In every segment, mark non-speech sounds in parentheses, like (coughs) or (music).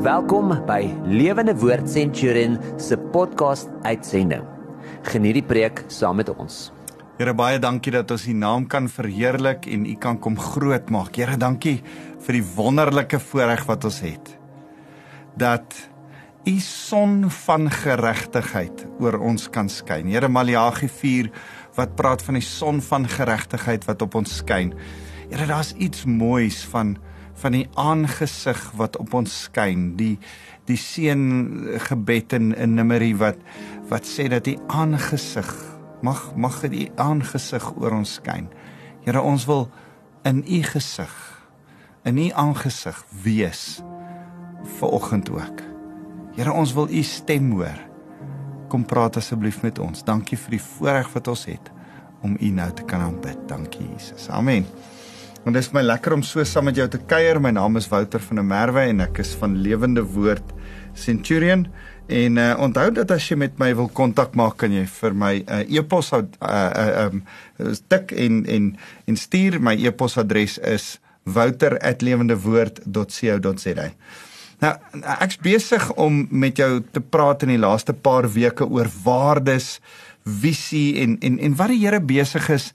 Welkom by Lewende Woord Centurion se podcast uitsending. Geniet die preek saam met ons. Here baie dankie dat ons U naam kan verheerlik en U kan kom groot maak. Here dankie vir die wonderlike voorreg wat ons het. Dat U son van geregtigheid oor ons kan skyn. Here Maleagi 4 wat praat van die son van geregtigheid wat op ons skyn. Here daar's iets moois van van die aangesig wat op ons skyn, die die seën gebed in in Numeri wat wat sê dat die aangesig mag mag die aangesig oor ons skyn. Here, ons wil in u gesig in u aangesig wees vir oggend ook. Here, ons wil u stem hoor. Kom praat asseblief met ons. Dankie vir die voorreg wat ons het om u nou te kan aanbid. Dankie Jesus. Amen. En dit is my lekker om so saam met jou te kuier. My naam is Wouter van der Merwe en ek is van Lewende Woord Centurion. En uh, onthou dat as jy met my wil kontak maak, kan jy vir my 'n uh, e-pos uh, uh, um tik en en en stuur. My e-posadres is wouter@lewendewoord.co.za. Nou, ek's besig om met jou te praat in die laaste paar weke oor waardes, visie en en en wat die Here besig is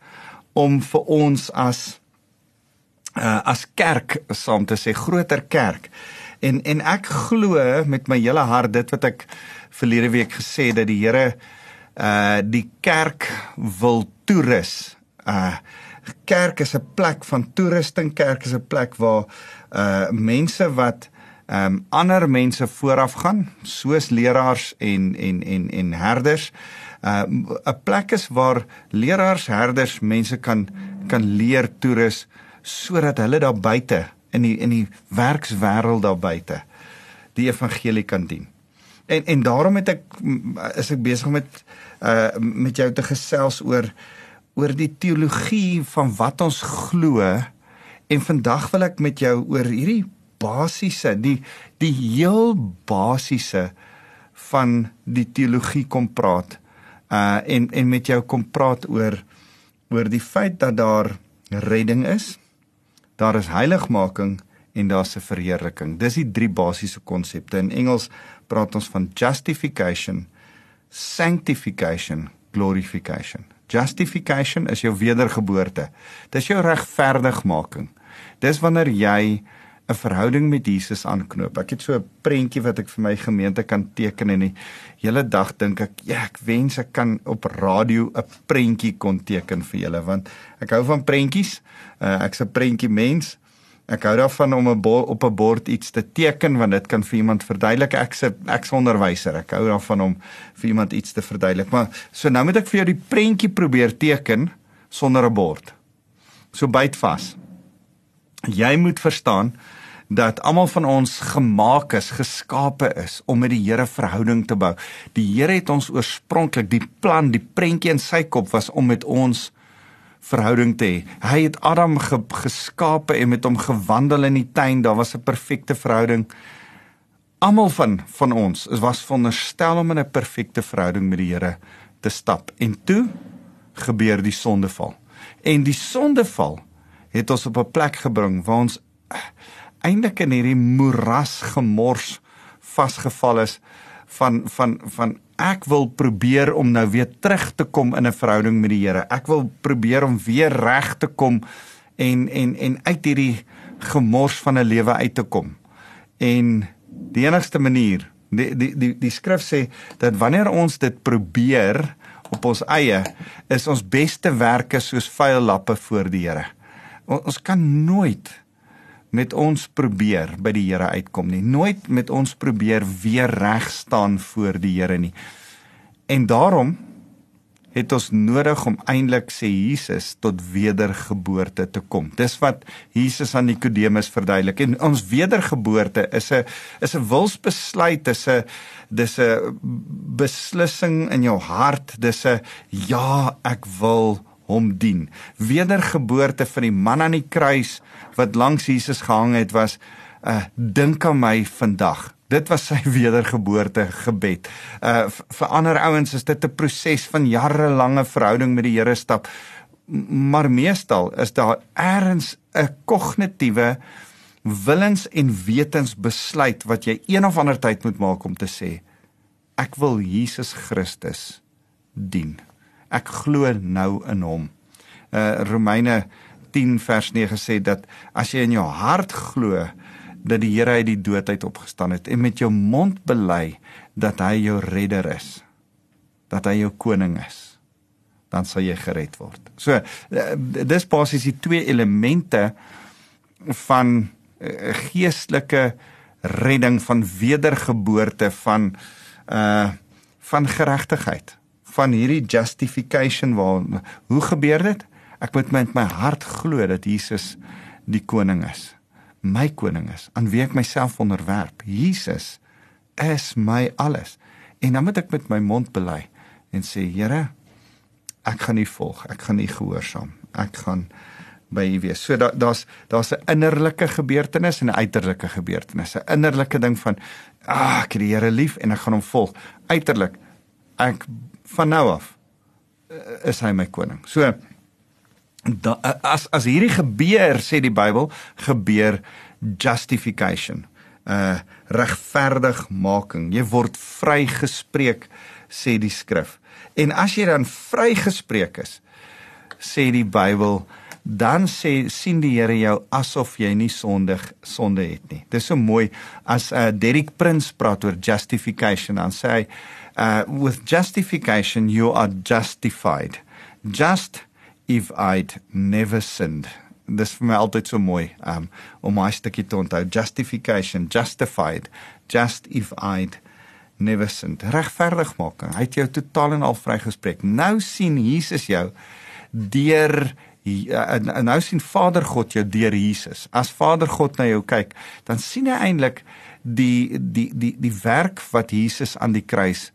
om vir ons as uh, as kerk saam te sê groter kerk. En en ek glo met my hele hart dit wat ek verlede week gesê dat die Here uh die kerk wil toerus. Uh kerk is 'n plek van toerusting, kerk is 'n plek waar uh mense wat ehm um, ander mense vooraf gaan, soos leraars en en en en herders. 'n uh, plek is waar leraars, herders mense kan kan leer toerus sodat hulle daar buite in die in die werkswêreld daar buite die evangelie kan dien. En en daarom het ek is ek besig met uh met jou te gesels oor oor die teologie van wat ons glo. En vandag wil ek met jou oor hierdie basiese die die heel basiese van die teologie kom praat. Uh en en met jou kom praat oor oor die feit dat daar redding is daar is heiligmaking en daar's 'n verheerliking. Dis die drie basiese konsepte. In Engels praat ons van justification, sanctification, glorification. Justification is jou wedergeboorte. Dis jou regverdigmaking. Dis wanneer jy 'n verhouding met Jesus aanknoop. Ek het so 'n prentjie wat ek vir my gemeente kan teken en die hele dag dink ek, ja, ek wens ek kan op radio 'n prentjie kon teken vir julle want ek hou van prentjies. Uh, ek's 'n prentjie mens. Ek hou daarvan om 'n op 'n bord iets te teken want dit kan vir iemand verduidelik. Ek's 'n ek's onderwyser. Ek hou daarvan om vir iemand iets te verduidelik. Maar so nou moet ek vir jou die prentjie probeer teken sonder 'n bord. So byt vas. Jy moet verstaan dat almal van ons gemaak is, geskape is om met die Here verhouding te bou. Die Here het ons oorspronklik die plan, die prentjie in sy kop was om met ons verhouding te hê. Hy het Adam ge geskape en met hom gewandel in die tuin. Daar was 'n perfekte verhouding. Almal van van ons is was veronderstel om in 'n perfekte verhouding met die Here te stap. En toe gebeur die sondeval. En die sondeval het ons op 'n plek gebring waar ons eintlik in hierdie moeras gemors vasgevall is van van van ek wil probeer om nou weer terug te kom in 'n verhouding met die Here. Ek wil probeer om weer reg te kom en en en uit hierdie gemors van 'n lewe uit te kom. En die enigste manier, die die die die skrif sê dat wanneer ons dit probeer op ons eie, is ons beste werke soos vuil lappe voor die Here ons kan nooit met ons probeer by die Here uitkom nie. Nooit met ons probeer weer reg staan voor die Here nie. En daarom het ons nodig om eintlik sê Jesus tot wedergeboorte te kom. Dis wat Jesus aan Nikodemus verduidelik. En ons wedergeboorte is 'n is 'n wilsbesluit, dis 'n dis 'n beslissing in jou hart. Dis 'n ja, ek wil hom dien. Wedergeboorte van die man aan die kruis wat langs Jesus gehang het was 'n uh, dink aan my vandag. Dit was sy (laughs) wedergeboorte gebed. Uh vir ander ouens is dit 'n proses van jarelange verhouding met die Here stap. Maar meestal is daar eers 'n kognitiewe willens en wetens besluit wat jy een of ander tyd moet maak om te sê ek wil Jesus Christus dien. Ek glo nou in hom. Uh Romeine 10 vers 9 sê dat as jy in jou hart glo dat die Here uit die dood uit opgestaan het en met jou mond bely dat hy jou redder is, dat hy jou koning is, dan sal jy gered word. So uh, dis basies die twee elemente van uh, geestelike redding van wedergeboorte van uh van geregtigheid van hierdie justification waar hoe gebeur dit ek moet met my hart glo dat Jesus die koning is my koning is aan wie ek myself onderwerp Jesus is my alles en dan moet ek met my mond bely en sê Here ek gaan U volg ek gaan U gehoorsaam ek gaan by U wees. So daar daar's daar's 'n innerlike gebeurtenis en 'n uiterlike gebeurtenis. 'n Innerlike ding van ah, ek het die Here lief en ek gaan hom volg. Uiterlik ek van nou af eh, is hy my koning. So da, as as hierdie gebeur sê die Bybel gebeur justification uh regverdigmaking jy word vrygespreek sê die skrif en as jy dan vrygespreek is sê die Bybel dan sê sien die Here jou asof jy nie sondig sonde het nie. Dis so mooi as uh, Derek Prince praat oor justification dan sê hy uh, with justification you are justified. Just if I'd never sinned. Dis vir my altyd so mooi um, om my stukkie te onthou. Justification, justified, just if I'd never sinned. Regverdigmaking. Hy het jou totaal en al vrygespreek. Nou sien Jesus jou deur en, en nou sien Vader God jou deur Jesus. As Vader God na jou kyk, dan sien hy eintlik die die die die werk wat Jesus aan die kruis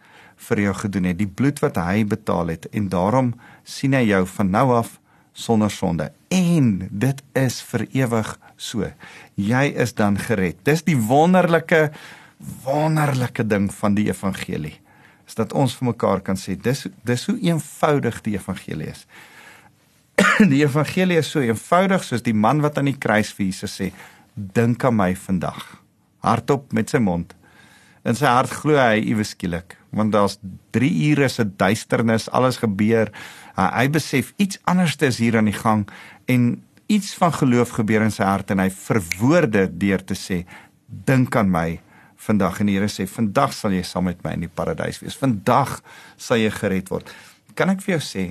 vir jou gedoen het, die bloed wat hy betaal het en daarom sien hy jou van nou af sonder sonde. En dit is vir ewig so. Jy is dan gered. Dis die wonderlike wonderlike ding van die evangelie. Is dat ons vir mekaar kan sê dis dis hoe eenvoudig die evangelie is. (coughs) die evangelie is so eenvoudig soos die man wat aan die kruis vir Jesus sê, dink aan my vandag. Hardop met sy mond. In sy hart glo hy iewes skielik, want daar's 3 ure se duisternis, alles gebeur. Hy, hy besef iets anders is hier aan die gang en iets van geloof gebeur in sy hart en hy verwoorde deur te sê, dink aan my vandag en die Here sê, vandag sal jy saam met my in die paradys wees. Vandag sal jy gered word. Kan ek vir jou sê,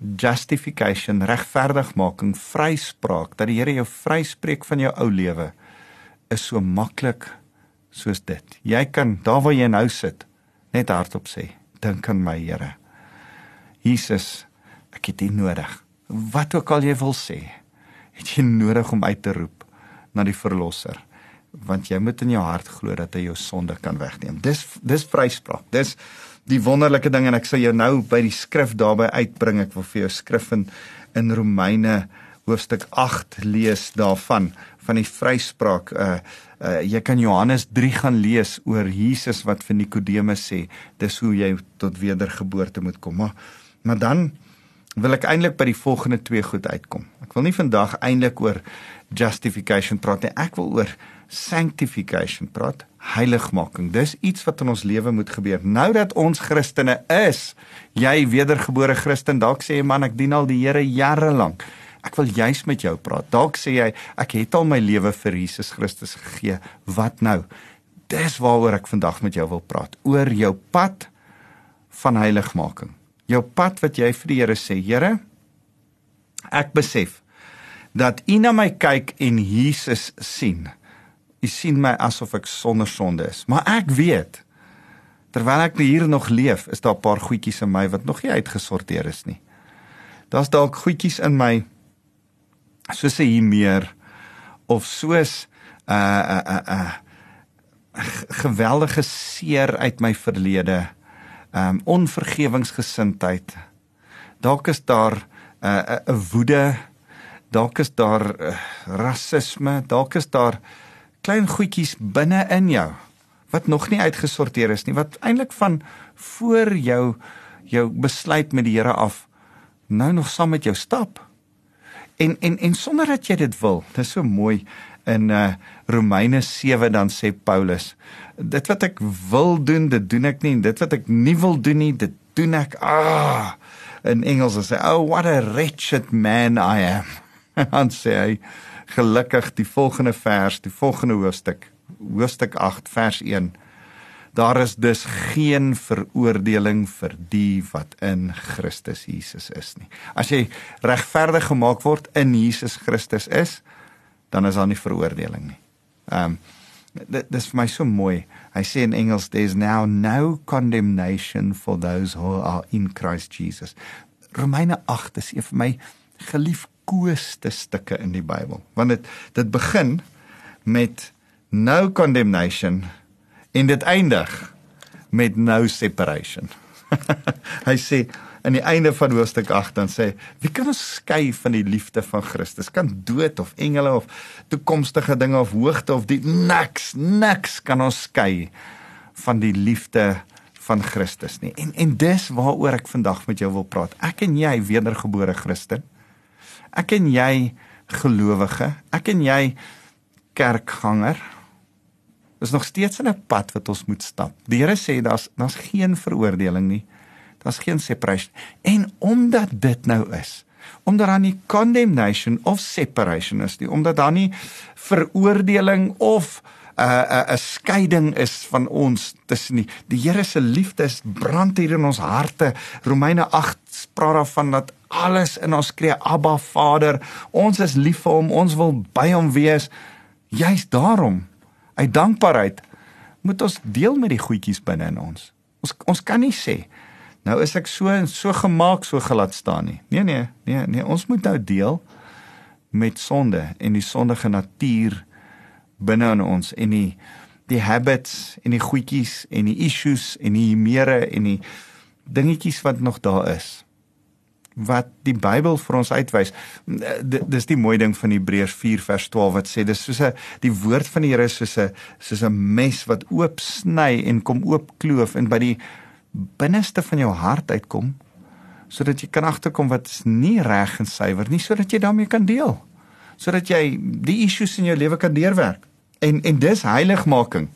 justification, regverdigmaking, vryspraak, dat die Here jou vryspreek van jou ou lewe is so maklik soos dit. Jy kan daar waar jy nou sit net hardop sê, dink aan my Here. Jesus, ek het U nodig. Wat ook al jy wil sê, het jy nodig om uit te roep na die verlosser want jy moet in jou hart glo dat hy jou sonde kan wegneem. Dis dis vryspraak. Dis die wonderlike ding en ek sal jou nou by die skrif daarby uitbring. Ek wil vir jou skrif in in Romeine hoofstuk 8 lees daarvan van die vryspraak. Uh uh jy kan Johannes 3 gaan lees oor Jesus wat vir Nikodemus sê, dis hoe jy tot wedergeboorte moet kom. Maar maar dan wil ek eintlik by die volgende twee goed uitkom. Ek wil nie vandag eintlik oor justification praat nie. Ek wil oor sanctification praat, heiligmaking. Dis iets wat in ons lewe moet gebeur. Nou dat ons Christene is, jy wedergebore Christen, dalk sê jy man, ek dien al die Here jare lank. Ek wil juis met jou praat. Dalk sê jy ek het al my lewe vir Jesus Christus gegee. Wat nou? Dis waaroor ek vandag met jou wil praat, oor jou pad van heiligmaking. Jou pad wat jy vir die Here sê, Here, ek besef dat U na my kyk en Jesus sien. U sien my asof ek sonder sonde is, maar ek weet terwyl ek hier nog leef, is daar 'n paar goedjies in my wat nog nie uitgesorteer is nie. Daar's dalk goedjies in my soos 'n hiermeer of soos 'n uh, uh, uh, uh, geweldige seer uit my verlede. Um onvergewingsgesindheid. Dalk is daar 'n uh, 'n uh, woede, dalk is daar uh, rasisme, dalk is daar klein goedjies binne in jou wat nog nie uitgesorteer is nie wat eintlik van voor jou jou besluit met die Here af nou nog saam met jou stap en en en sonder dat jy dit wil dis so mooi in uh Romeine 7 dan sê Paulus dit wat ek wil doen dit doen ek nie. Dit wat ek nie wil doen nie dit doen ek. Ah in Engels sê oh what a wretched man I am. (laughs) En sê hy gelukkig die volgende vers die volgende hoofstuk hoofstuk 8 vers 1 Daar is dus geen veroordeling vir die wat in Christus Jesus is nie. As jy regverdig gemaak word in Jesus Christus is, dan is daar nie veroordeling nie. Ehm um, dit dis vir my so mooi. Hy sê in Engels there's now no condemnation for those who are in Christ Jesus. Romeine 8 is een van my geliefkoeste stukke in die Bybel, want dit dit begin met no condemnation en dit eindig met no separation. (laughs) hy sê aan die einde van hoofstuk 8 dan sê wie kan ons skei van die liefde van Christus? Kan dood of engele of toekomstige dinge of hoogte of die niks, niks kan ons skei van die liefde van Christus nie. En en dis waaroor ek vandag met jou wil praat. Ek en jy wedergebore Christen. Ek en jy gelowige. Ek en jy kerkganger is nog steeds in 'n pad wat ons moet stap. Die Here sê daar's daar's geen veroordeling nie. Daar's geen separation. En omdat dit nou is, omdat daar nie condemnation of separation is nie, omdat daar nie veroordeling of 'n uh, 'n uh, 'n skeiding is van ons tussen nie. Die Here se liefde is brand hier in ons harte. Romeine 8 praat daarvan dat alles in ons skree Abba Vader. Ons is lief vir hom, ons wil by hom wees. Juist daarom uit dankbaarheid moet ons deel met die goedjies binne in ons. Ons ons kan nie sê nou is ek so so gemaak so gelaat staan nie. Nee nee, nee nee, ons moet nou deel met sonde en die sondige natuur binne in ons en die die habits en die goedjies en die issues en die mere en die dingetjies wat nog daar is wat die Bybel vir ons uitwys. Dis die mooi ding van Hebreërs 4 vers 12 wat sê dis soos 'n die woord van die Here is soos 'n soos 'n mes wat oop sny en kom oop kloof en by die binneste van jou hart uitkom sodat jy kan agterkom wat is nie reg en suiwer nie sodat jy daarmee kan deel. Sodat jy die issues in jou lewe kan deurwerk. En en dis heiligmaking.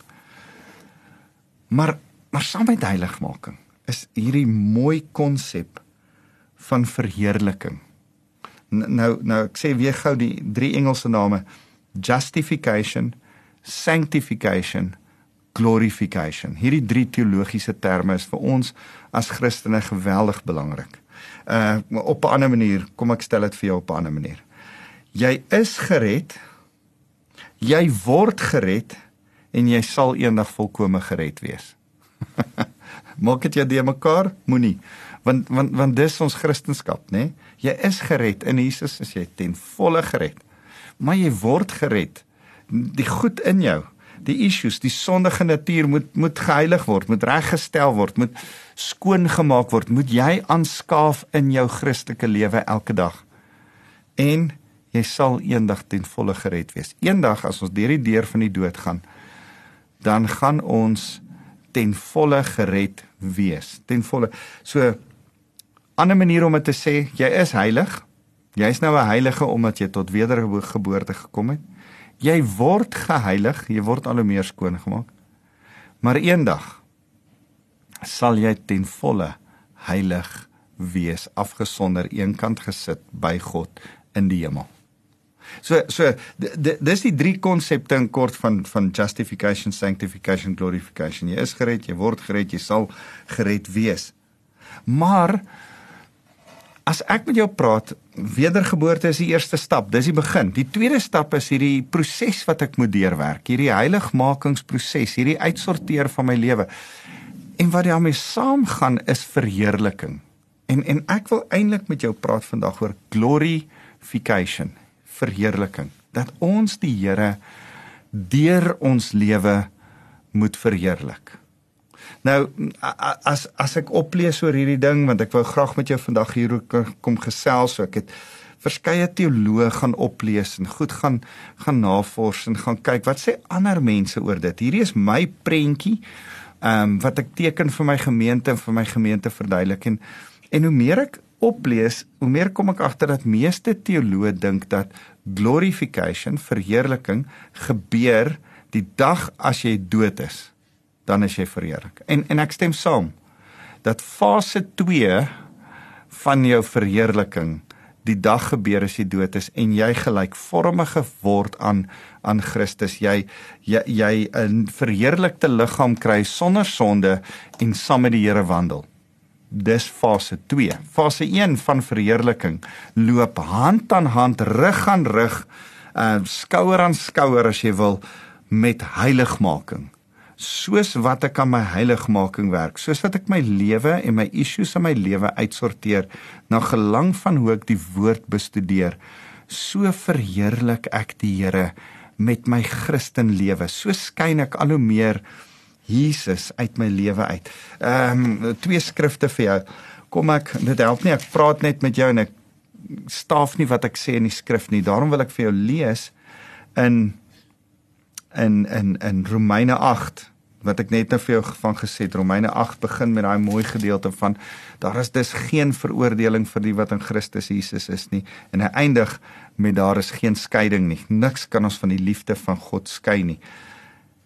Maar maar saam met heiligmaking is hierdie mooi konsep van verheerliking. Nou nou ek sê weer gou die drie Engelse name justification, sanctification, glorification. Hierdie drie teologiese terme is vir ons as Christene geweldig belangrik. Uh op 'n ander manier, kom ek stel dit vir jou op 'n ander manier. Jy is gered. Jy word gered en jy sal eendag volkome gered wees. (laughs) Maak dit jy de mekaar? Moenie want want want dis ons kristendom, nê? Jy is gered in Jesus, as jy ten volle gered. Maar jy word gered. Die goed in jou, die issues, die sondige natuur moet moet geheilig word, moet reggestel word, moet skoon gemaak word, moet jy aanskaaf in jou Christelike lewe elke dag. En jy sal eendag ten volle gered wees. Eendag as ons deur die deur van die dood gaan, dan gaan ons ten volle gered wees. Ten volle. So ander manier om dit te sê, jy is heilig. Jy's nou 'n heilige omdat jy tot wedergeboorte gekom het. Jy word geheilig, jy word al hoe meer skoon gemaak. Maar eendag sal jy ten volle heilig wees, afgesonder eenkant gesit by God in die hemel. So so dis die drie konsepte in kort van van justification, sanctification, glorification. Jy is gered, jy word gered, jy sal gered wees. Maar As ek met jou praat, wedergeboorte is die eerste stap, dis die begin. Die tweede stap is hierdie proses wat ek moet deurwerk, hierdie heiligmakingsproses, hierdie uitsorteer van my lewe. En wat daarmee saamgaan is verheerliking. En en ek wil eintlik met jou praat vandag oor glorification, verheerliking. Dat ons die Here deur ons lewe moet verheerlik. Nou as as ek oplees oor hierdie ding want ek wou graag met jou vandag hier kom gesels so ek het verskeie teoloë gaan oplees en goed gaan gaan navors en gaan kyk wat sê ander mense oor dit. Hierdie is my prentjie ehm um, wat ek teken vir my gemeente en vir my gemeente verduidelik en en hoe meer ek oplees, hoe meer kom ek agter dat meeste teoloë dink dat glorification, verheerliking gebeur die dag as jy dood is. Dan is jy verheerlik. En en ek stem saam dat fase 2 van jou verheerliking die dag gebeur as jy dood is en jy gelykvormig word aan aan Christus. Jy jy, jy 'n verheerlikte liggaam kry sonder sonde en saam met die Here wandel. Dis fase 2 fase 1 van verheerliking loop hand aan hand rug aan rug uh, skouer aan skouer as jy wil met heiligmaking soos wat ek aan my heiligmaking werk, soos wat ek my lewe en my issues in my lewe uitsorteer na gelang van hoe ek die woord bestudeer, so verheerlik ek die Here met my Christen lewe. So skyn ek al hoe meer Jesus uit my lewe uit. Ehm um, twee skrifte vir jou. Kom ek dit help nie ek praat net met jou en ek staaf nie wat ek sê in die skrif nie. Daarom wil ek vir jou lees in in in in Romeine 8 wat ek net nou vir jou van gesê het Romeine 8 begin met daai mooi gedeelte van daar is dus geen veroordeling vir die wat in Christus Jesus is nie. En hy eindig met daar is geen skeiding nie. Niks kan ons van die liefde van God skei nie.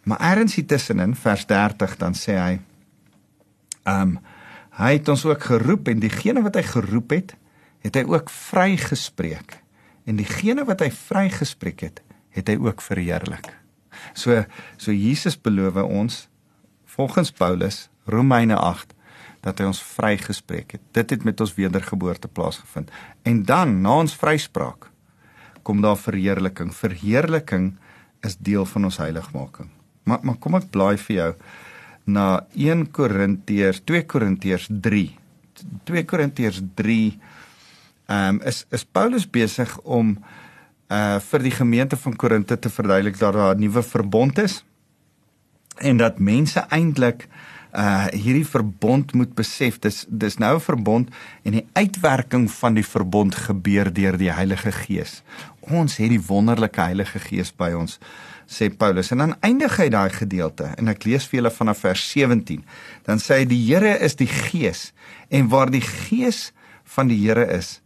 Maar ergens hier tussenin vers 30 dan sê hy ehm um, hy het ons ook geroep en diegene wat hy geroep het het hy ook vrygespreek. En diegene wat hy vrygespreek het het hy ook verheerlik So so Jesus beloof ons volgens Paulus Romeine 8 dat hy ons vrygespreek het. Dit het met ons wedergeboorte plaasgevind. En dan na ons vryspraak kom daar verheerliking. Verheerliking is deel van ons heiligmaking. Maar maar kom ek blaai vir jou na 1 Korintiërs 2 Korintiërs 3. 2 Korintiërs 3 ehm um, is is Paulus besig om uh vir die gemeente van Korinte te verduidelik dat daar 'n nuwe verbond is en dat mense eintlik uh hierdie verbond moet besef dis dis nou 'n verbond en die uitwerking van die verbond gebeur deur die Heilige Gees. Ons het die wonderlike Heilige Gees by ons sê Paulus en dan eindig hy daai gedeelte en ek lees vir julle vanaf vers 17. Dan sê hy die Here is die Gees en waar die Gees van die Here is,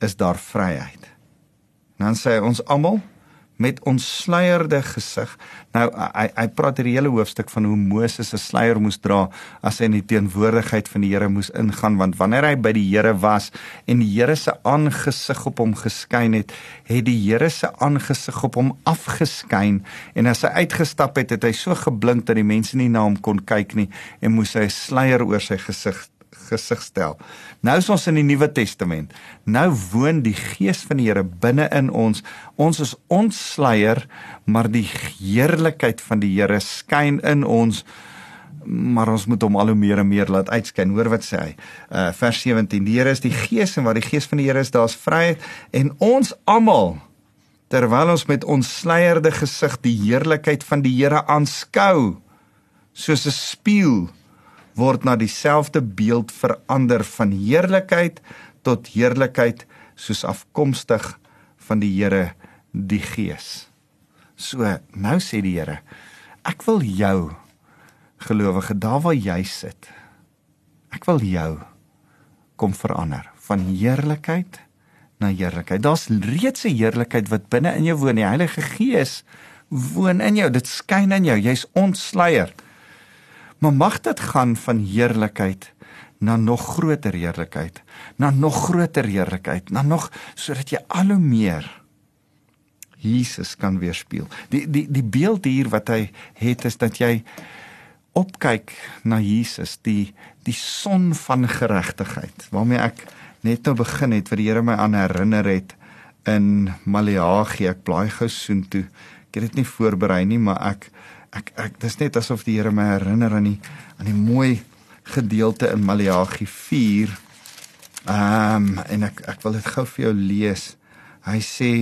is daar vryheid. Dan sê hy ons almal met ons sluierde gesig. Nou hy hy praat hierdie hele hoofstuk van hoe Moses 'n sluier moes dra as hy in die teenwoordigheid van die Here moes ingaan want wanneer hy by die Here was en die Here se aangesig op hom geskyn het, het die Here se aangesig op hom afgeskyn en as hy uitgestap het, het hy so geblink dat die mense nie na hom kon kyk nie en moes hy 'n sluier oor sy gesig gesig stel. Nou is ons in die Nuwe Testament. Nou woon die Gees van die Here binne in ons. Ons is ontsluier, maar die heerlikheid van die Here skyn in ons maar ons moet hom al hoe meer en meer laat uitskyn. Hoor wat sê hy? Uh vers 17. Die Here is die Gees en waar die Gees van die Here is, daar's vryheid en ons almal terwyl ons met ons sluierde gesig die heerlikheid van die Here aanskou soos 'n spieël word na dieselfde beeld verander van heerlikheid tot heerlikheid soos afkomstig van die Here die Gees. So, nou sê die Here, ek wil jou gelowige daar waar jy sit. Ek wil jou kom verander van heerlikheid na heerlikheid. Daar's reeds 'n heerlikheid wat binne in jou woon. Die Heilige Gees woon in jou. Dit skyn in jou. Jy's ontsluier. Maar mag dit gaan van heerlikheid na nog groter heerlikheid, na nog groter heerlikheid, na nog sodat jy al hoe meer Jesus kan weerspieël. Die die die beeld hier wat hy het is dat jy opkyk na Jesus, die die son van geregtigheid waarmee ek net nou begin het wat die Here my aan herinner het in Maleagi. Ek blaai gou soontoe. Ek het dit nie voorberei nie, maar ek ek ek dis net asof die Here my herinner aan die aan die mooi gedeelte in Maleagi 4. Ehm um, en ek ek wil dit gou vir jou lees. Hy sê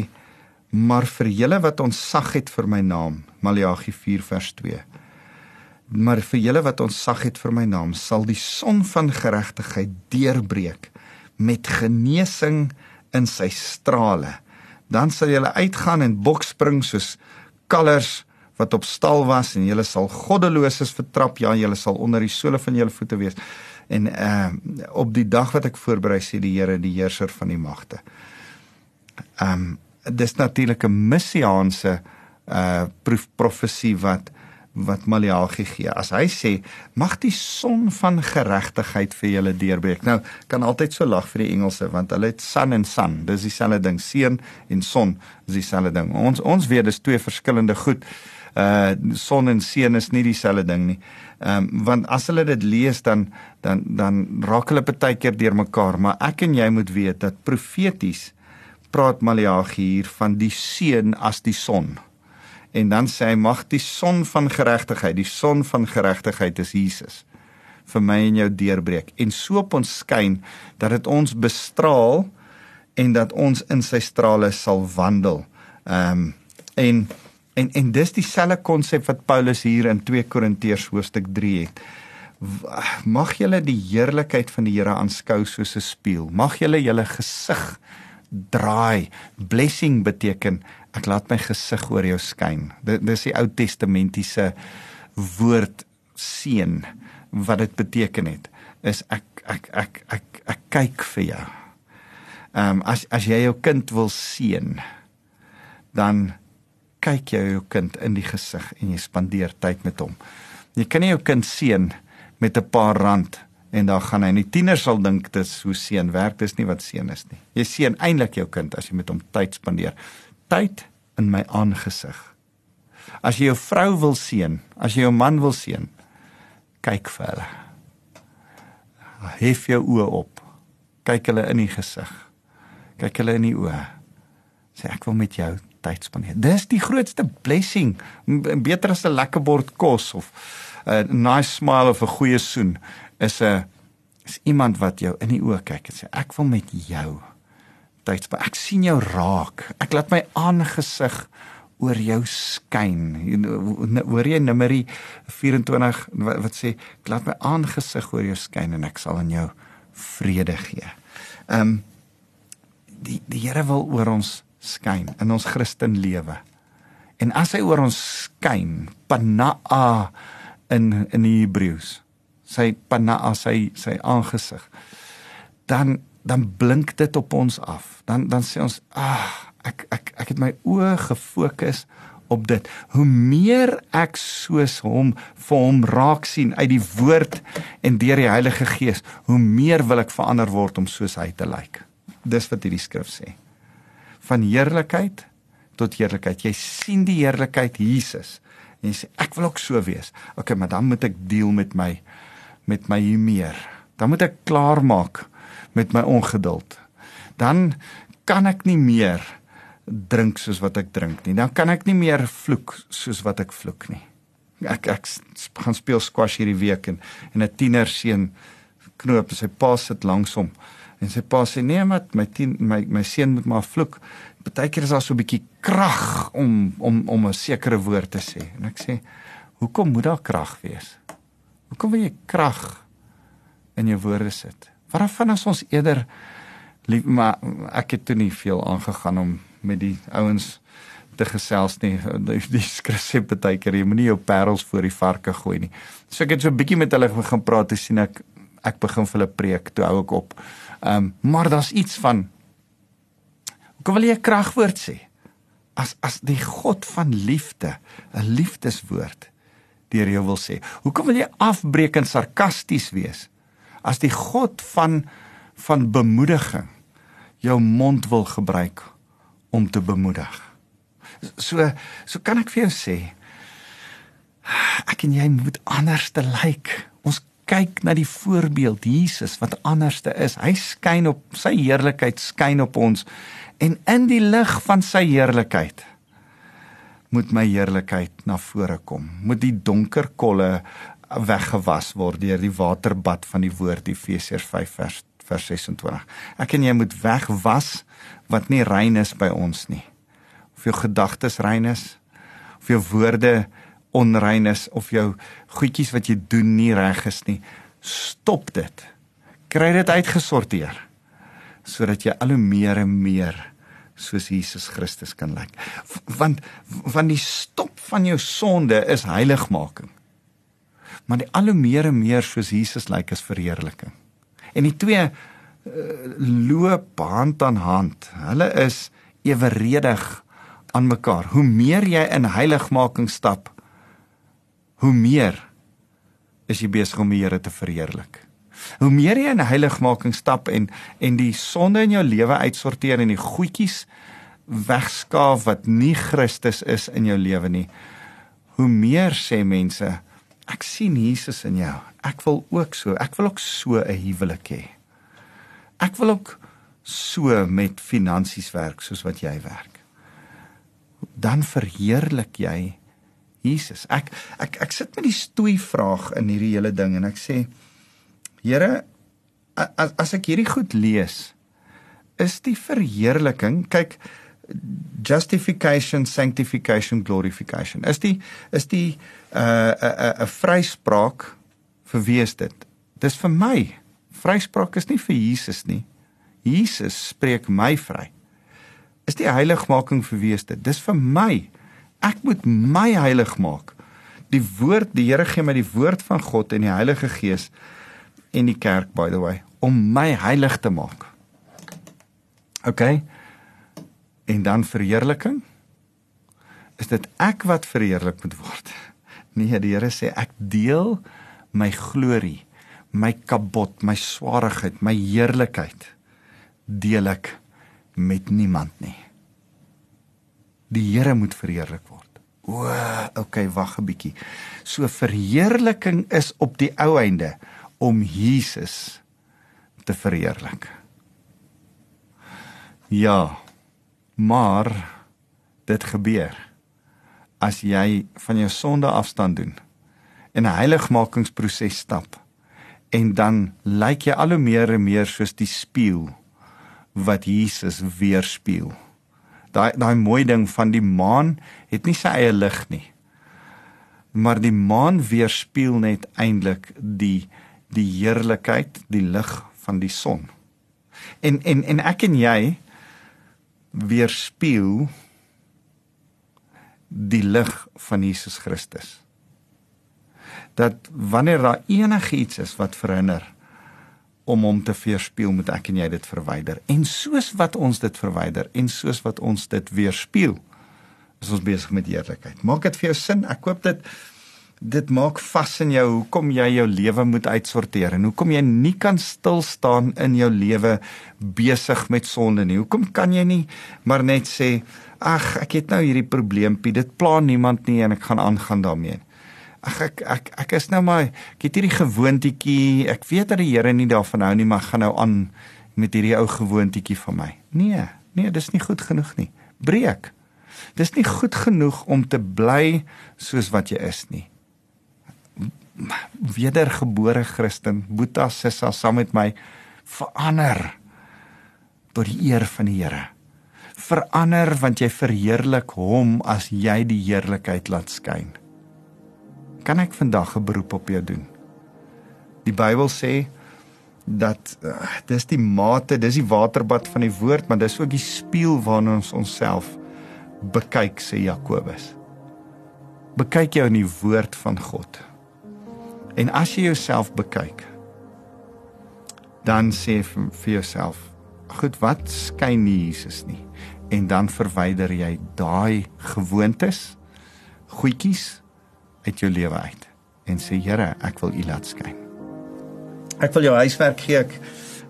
maar vir julle wat ons sag het vir my naam Maleagi 4 vers 2. Maar vir julle wat ons sag het vir my naam sal die son van geregtigheid deurbreek met genesing in sy strale. Dan sal julle uitgaan en bokspring soos kalvers wat op stal was en julle sal goddeloses vertrap ja julle sal onder die sole van julle voete wees en uh op die dag wat ek voorberei sê die Here die heerser van die magte. Um dis natuurlik 'n messiaanse uh profesie wat wat Maleagi gee. As hy sê, mag die son van geregtigheid vir julle deurbreek. Nou, kan altyd so lag vir die Engelse want hulle het sun en sun. Dis dieselfde ding. Seën en son is dieselfde ding. Ons ons weet dis twee verskillende goed. Uh son en seën is nie dieselfde ding nie. Ehm um, want as hulle dit lees dan dan dan raak hulle baie keer deurmekaar, maar ek en jy moet weet dat profeties praat Maleagi hier van die seën as die son en dan sê hy mag die son van geregtigheid, die son van geregtigheid is Jesus vir my en jou deurbreek en so op ons skyn dat dit ons bestraal en dat ons in sy strale sal wandel. Ehm um, en en en dis dieselfde konsep wat Paulus hier in 2 Korintiërs hoofstuk 3 het. Mag julle die heerlikheid van die Here aanskou soos 'n spieël. Mag julle julle gesig draai. Blessing beteken ek laat my gesig oor jou skyn. Dit dis die Ou Testamentiese woord seën wat dit beteken het is ek ek ek ek ek kyk vir jou. Ehm um, as as jy jou kind wil seën dan kyk jy jou kind in die gesig en jy spandeer tyd met hom. Jy kan nie jou kind seën met 'n paar rand en dan gaan hy nie tieners sal dink dit is hoe seën werk dis nie wat seën is nie. Jy seën eintlik jou kind as jy met hom tyd spandeer tyd in my aangesig. As jy jou vrou wil seën, as jy jou man wil seën, kyk vir hulle. Hef jou oë op. Kyk hulle in die gesig. Kyk hulle in die oë. Sê ek wil met jou tyd spandeer. Dis die grootste blessing. Beter as 'n lekker bord kos of 'n nice smile of 'n goeie soen is 'n is iemand wat jou in die oë kyk en sê ek wil met jou tyd spandeer. Ek sien jou raak. Ek laat my aangesig oor jou skyn. Hoor jy Numeri 24 wat, wat sê ek laat my aangesig oor jou skyn en ek sal aan jou vrede gee. Ehm um, die die Here wil oor ons skyn in ons Christen lewe. En as hy oor ons skyn, panaa in in die Hebreëus, sy panaa sy sy aangesig, dan dan blink dit op ons af. Dan dan sê ons, "Ag, ah, ek ek ek het my oë gefokus op dit. Hoe meer ek soos hom vir hom raak sien uit die woord en deur die Heilige Gees, hoe meer wil ek verander word om soos hy te lyk." Dis wat hierdie skrif sê. Van heerlikheid tot heerlikheid. Jy sien die heerlikheid Jesus en jy sê ek wil ook so wees. Okay, maar dan moet ek deel met my met my hier meer. Dan moet ek klaar maak met my ongeduld. Dan kan ek nie meer drink soos wat ek drink nie. Dan kan ek nie meer vloek soos wat ek vloek nie. Ek ek gaan speel squash hierdie week en en 'n tiener seun knoop sy pa sit langs hom en sy pa sê nee mat my tien, my my seun moet maar vloek. Partykeer is daar so 'n bietjie krag om om om 'n sekere woord te sê. En ek sê hoekom moet daar krag wees? Hoekom wil jy krag in jou woorde sit? Waarvan as ons eerder lief maar ek het toe nie veel aangegaan om met die ouens te gesels nie. Die, die skrif baie keer jy moenie jou parels voor die varke gooi nie. So ek het so 'n bietjie met hulle begin praat te sien ek ek begin vir hulle preek toe hou ek op. Ehm um, maar daar's iets van Hoe wil jy 'n kragwoord sê? As as die God van liefde, 'n liefdeswoord deur jou wil sê. Hoekom wil jy afbreek en sarkasties wees? as die God van van bemoediging jou mond wil gebruik om te bemoedig. So so kan ek vir jou sê ek en jy moet anders te lyk. Like. Kyk na die voorbeeld Jesus wat anderste is. Hy skyn op sy heerlikheid skyn op ons en in die lig van sy heerlikheid moet my heerlikheid na vore kom. Moet die donker kolle weggewas word deur die waterbad van die woord Efesiërs 5 vers vers 26. Ek en jy moet wegwas wat nie rein is by ons nie. Of jou gedagtes rein is, of jou woorde onrein is of jou goedjies wat jy doen nie reg is nie. Stop dit. Kry dit uitgesorteer sodat jy al hoe meer en meer soos Jesus Christus kan lyk. Want want die stop van jou sonde is heiligmaking maar die al hoe meer en meer soos Jesus lyk is verheerliking. En die twee uh, loop hand aan hand. Hulle is eweredig aan mekaar. Hoe meer jy in heiligmaking stap, hoe meer is jy besig om die Here te verheerlik. Hoe meer jy in heiligmaking stap en en die sonde in jou lewe uitsorteer en die goedjies wegskaaf wat nie Christus is in jou lewe nie. Hoe meer sê mense, ek sien Jesus in jou. Ek wil ook so, ek wil ook so 'n huwelik hê. Ek wil ook so met finansies werk soos wat jy werk. Dan verheerlik jy Jesus. Ek ek ek sit met die stoei vraag in hierdie hele ding en ek sê Here as, as ek hierdie goed lees is die verheerliking kyk justification sanctification glorification. Is die is die 'n uh, 'n uh, 'n uh, vryspraak vir wie is dit? Dis vir my. Vryspraak is nie vir Jesus nie. Jesus spreek my vry. Is die heiligmaking vir wie is dit? Dis vir my ek moet my heilig maak die woord die Here gee my die woord van God en die Heilige Gees en die kerk by the way om my heilig te maak. OK. En dan verheerliking? Is dit ek wat verheerlik moet word? Nee, die Here sê ek deel my glorie, my kabot, my swaarigheid, my heerlikheid deel ek met niemand nie. Die Here moet verheerlik word. O, okay, wag 'n bietjie. So verheerliking is op die ou einde om Jesus te verheerlik. Ja. Maar dit gebeur as jy van jou sonde afstand doen en 'n heiligmakingsproses stap en dan lyk jy al hoe meer en meer soos die spieël wat Jesus weerspieël. Daai daai mooi ding van die maan het nie sy eie lig nie. Maar die maan weerspieël net eintlik die die heerlikheid, die lig van die son. En en en ek en jy weerspieël die lig van Jesus Christus. Dat wanneer daar enigiets is wat verhinder om hom te weerspieël, moet ek en jy dit verwyder. En soos wat ons dit verwyder en soos wat ons dit weerspieël, is ons besig met heerlikheid. Maak dit vir jou sin? Ek koop dit dit maak vas in jou hoekom jy jou lewe moet uitsorteer en hoekom jy nie kan stil staan in jou lewe besig met sonde nie. Hoekom kan jy nie maar net sê ag ek het nou hierdie probleempie, dit pla niemand nie en ek gaan aangaan daarmee. Ag ek ek ek is nou maar ek het hierdie gewoontetjie, ek weet dat die Here nie daarvan hou nie, maar gaan nou aan met hierdie ou gewoontetjie van my. Nee, nee, dis nie goed genoeg nie. Breek. Dis nie goed genoeg om te bly soos wat jy is nie wedergebore Christen, Boeta Sissa saam met my verander tot die eer van die Here. Verander want jy verheerlik hom as jy die heerlikheid laat skyn. Kan ek vandag 'n beroep op jou doen? Die Bybel sê dat uh, dis die mate, dis die waterbad van die woord, maar dis ook die spieël waarna ons onsself bekyk sê Jakobus. Bekyk jou in die woord van God. En as jy jouself bekyk, dan sê vir, vir jouself, goed, wat skyn nie Jesus nie? En dan verwyder jy daai gewoontes, goedjies uit jou lewe uit en sê Here, ek wil U laat skyn. Ek wil jou huiswerk gee. Ek,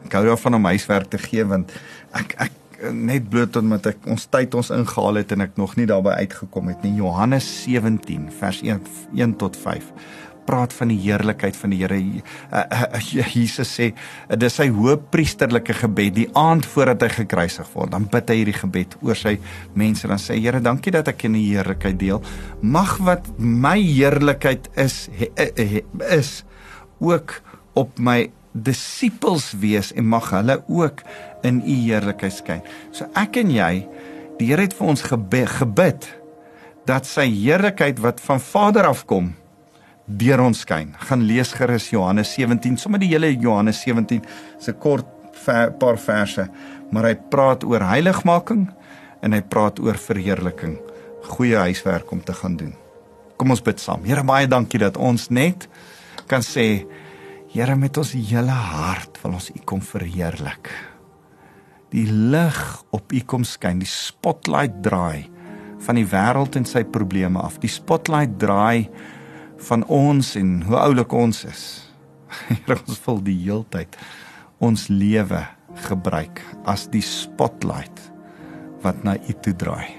ek hou daarvan om huiswerk te gee want ek ek net bloot omdat ek ons tyd ons ingehaal het en ek nog nie daarby uitgekom het nie. Johannes 17 vers 1 1 tot 5 praat van die heerlikheid van die Here. Uh, uh, Jesus sê dis sy hoëpriesterlike gebed die aand voordat hy gekruisig word. Dan bid hy hierdie gebed oor sy mense dan sê Here, dankie dat ek in die heerlikheid deel. Mag wat my heerlikheid is he, he, is ook op my disippels wees en mag hulle ook in u heerlikheid skyn. So ek en jy, die Here het vir ons gebid dat sy heerlikheid wat van Vader afkom deur ons skyn. Gaan lees gerus Johannes 17, sommer die hele Johannes 17 se kort ver, paar verse, maar hy praat oor heiligmaking en hy praat oor verheerliking. Goeie huiswerk om te gaan doen. Kom ons bid saam. Here baie dankie dat ons net kan sê Here met ons hele hart wil ons U kom verheerlik. die lig op U kom skyn, die spotlight draai van die wêreld en sy probleme af. Die spotlight draai van ons en hoe oulik ons is. (laughs) Here ons vul die heeltyd ons lewe gebruik as die spotlight wat na U toe draai.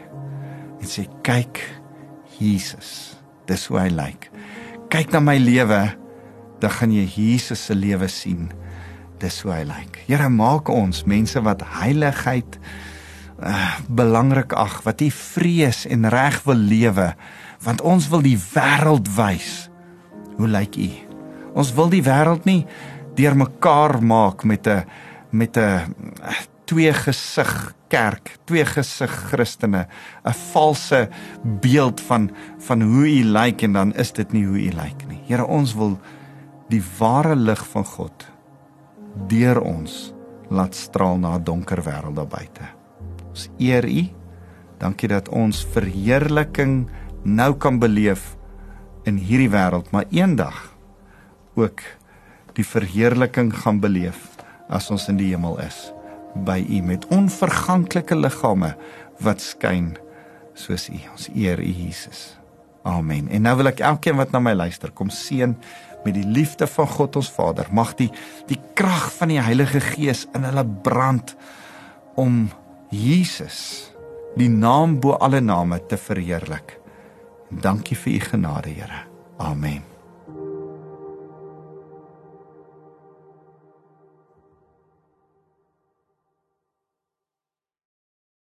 En sê kyk Jesus, dis hoe hy lyk. Kyk na my lewe, dan gaan jy Jesus se lewe sien. Dis hoe hy lyk. Here maak ons mense wat heiligheid uh, belangrik ag, wat U vrees en reg wil lewe, want ons wil die wêreld wys. Hoe lyk U? Ons wil die wêreld nie deurmekaar maak met 'n met 'n twee gesig kerk, twee gesig Christene, 'n valse beeld van van hoe u lyk en dan is dit nie hoe u lyk nie. Here, ons wil die ware lig van God deur ons laat straal na 'n donker wêreld daar buite. Ons eer u. Dankie dat ons verheerliking nou kan beleef in hierdie wêreld, maar eendag ook die verheerliking gaan beleef as ons in die hemel is by U met onverganklike liggame wat skyn soos U. Ons eer U Jesus. Amen. En nou wil ek elkeen wat na my luister, kom seën met die liefde van God ons Vader. Mag die die krag van die Heilige Gees in hulle brand om Jesus, die naam bo alle name te verheerlik. Dankie vir u genade, Here. Amen.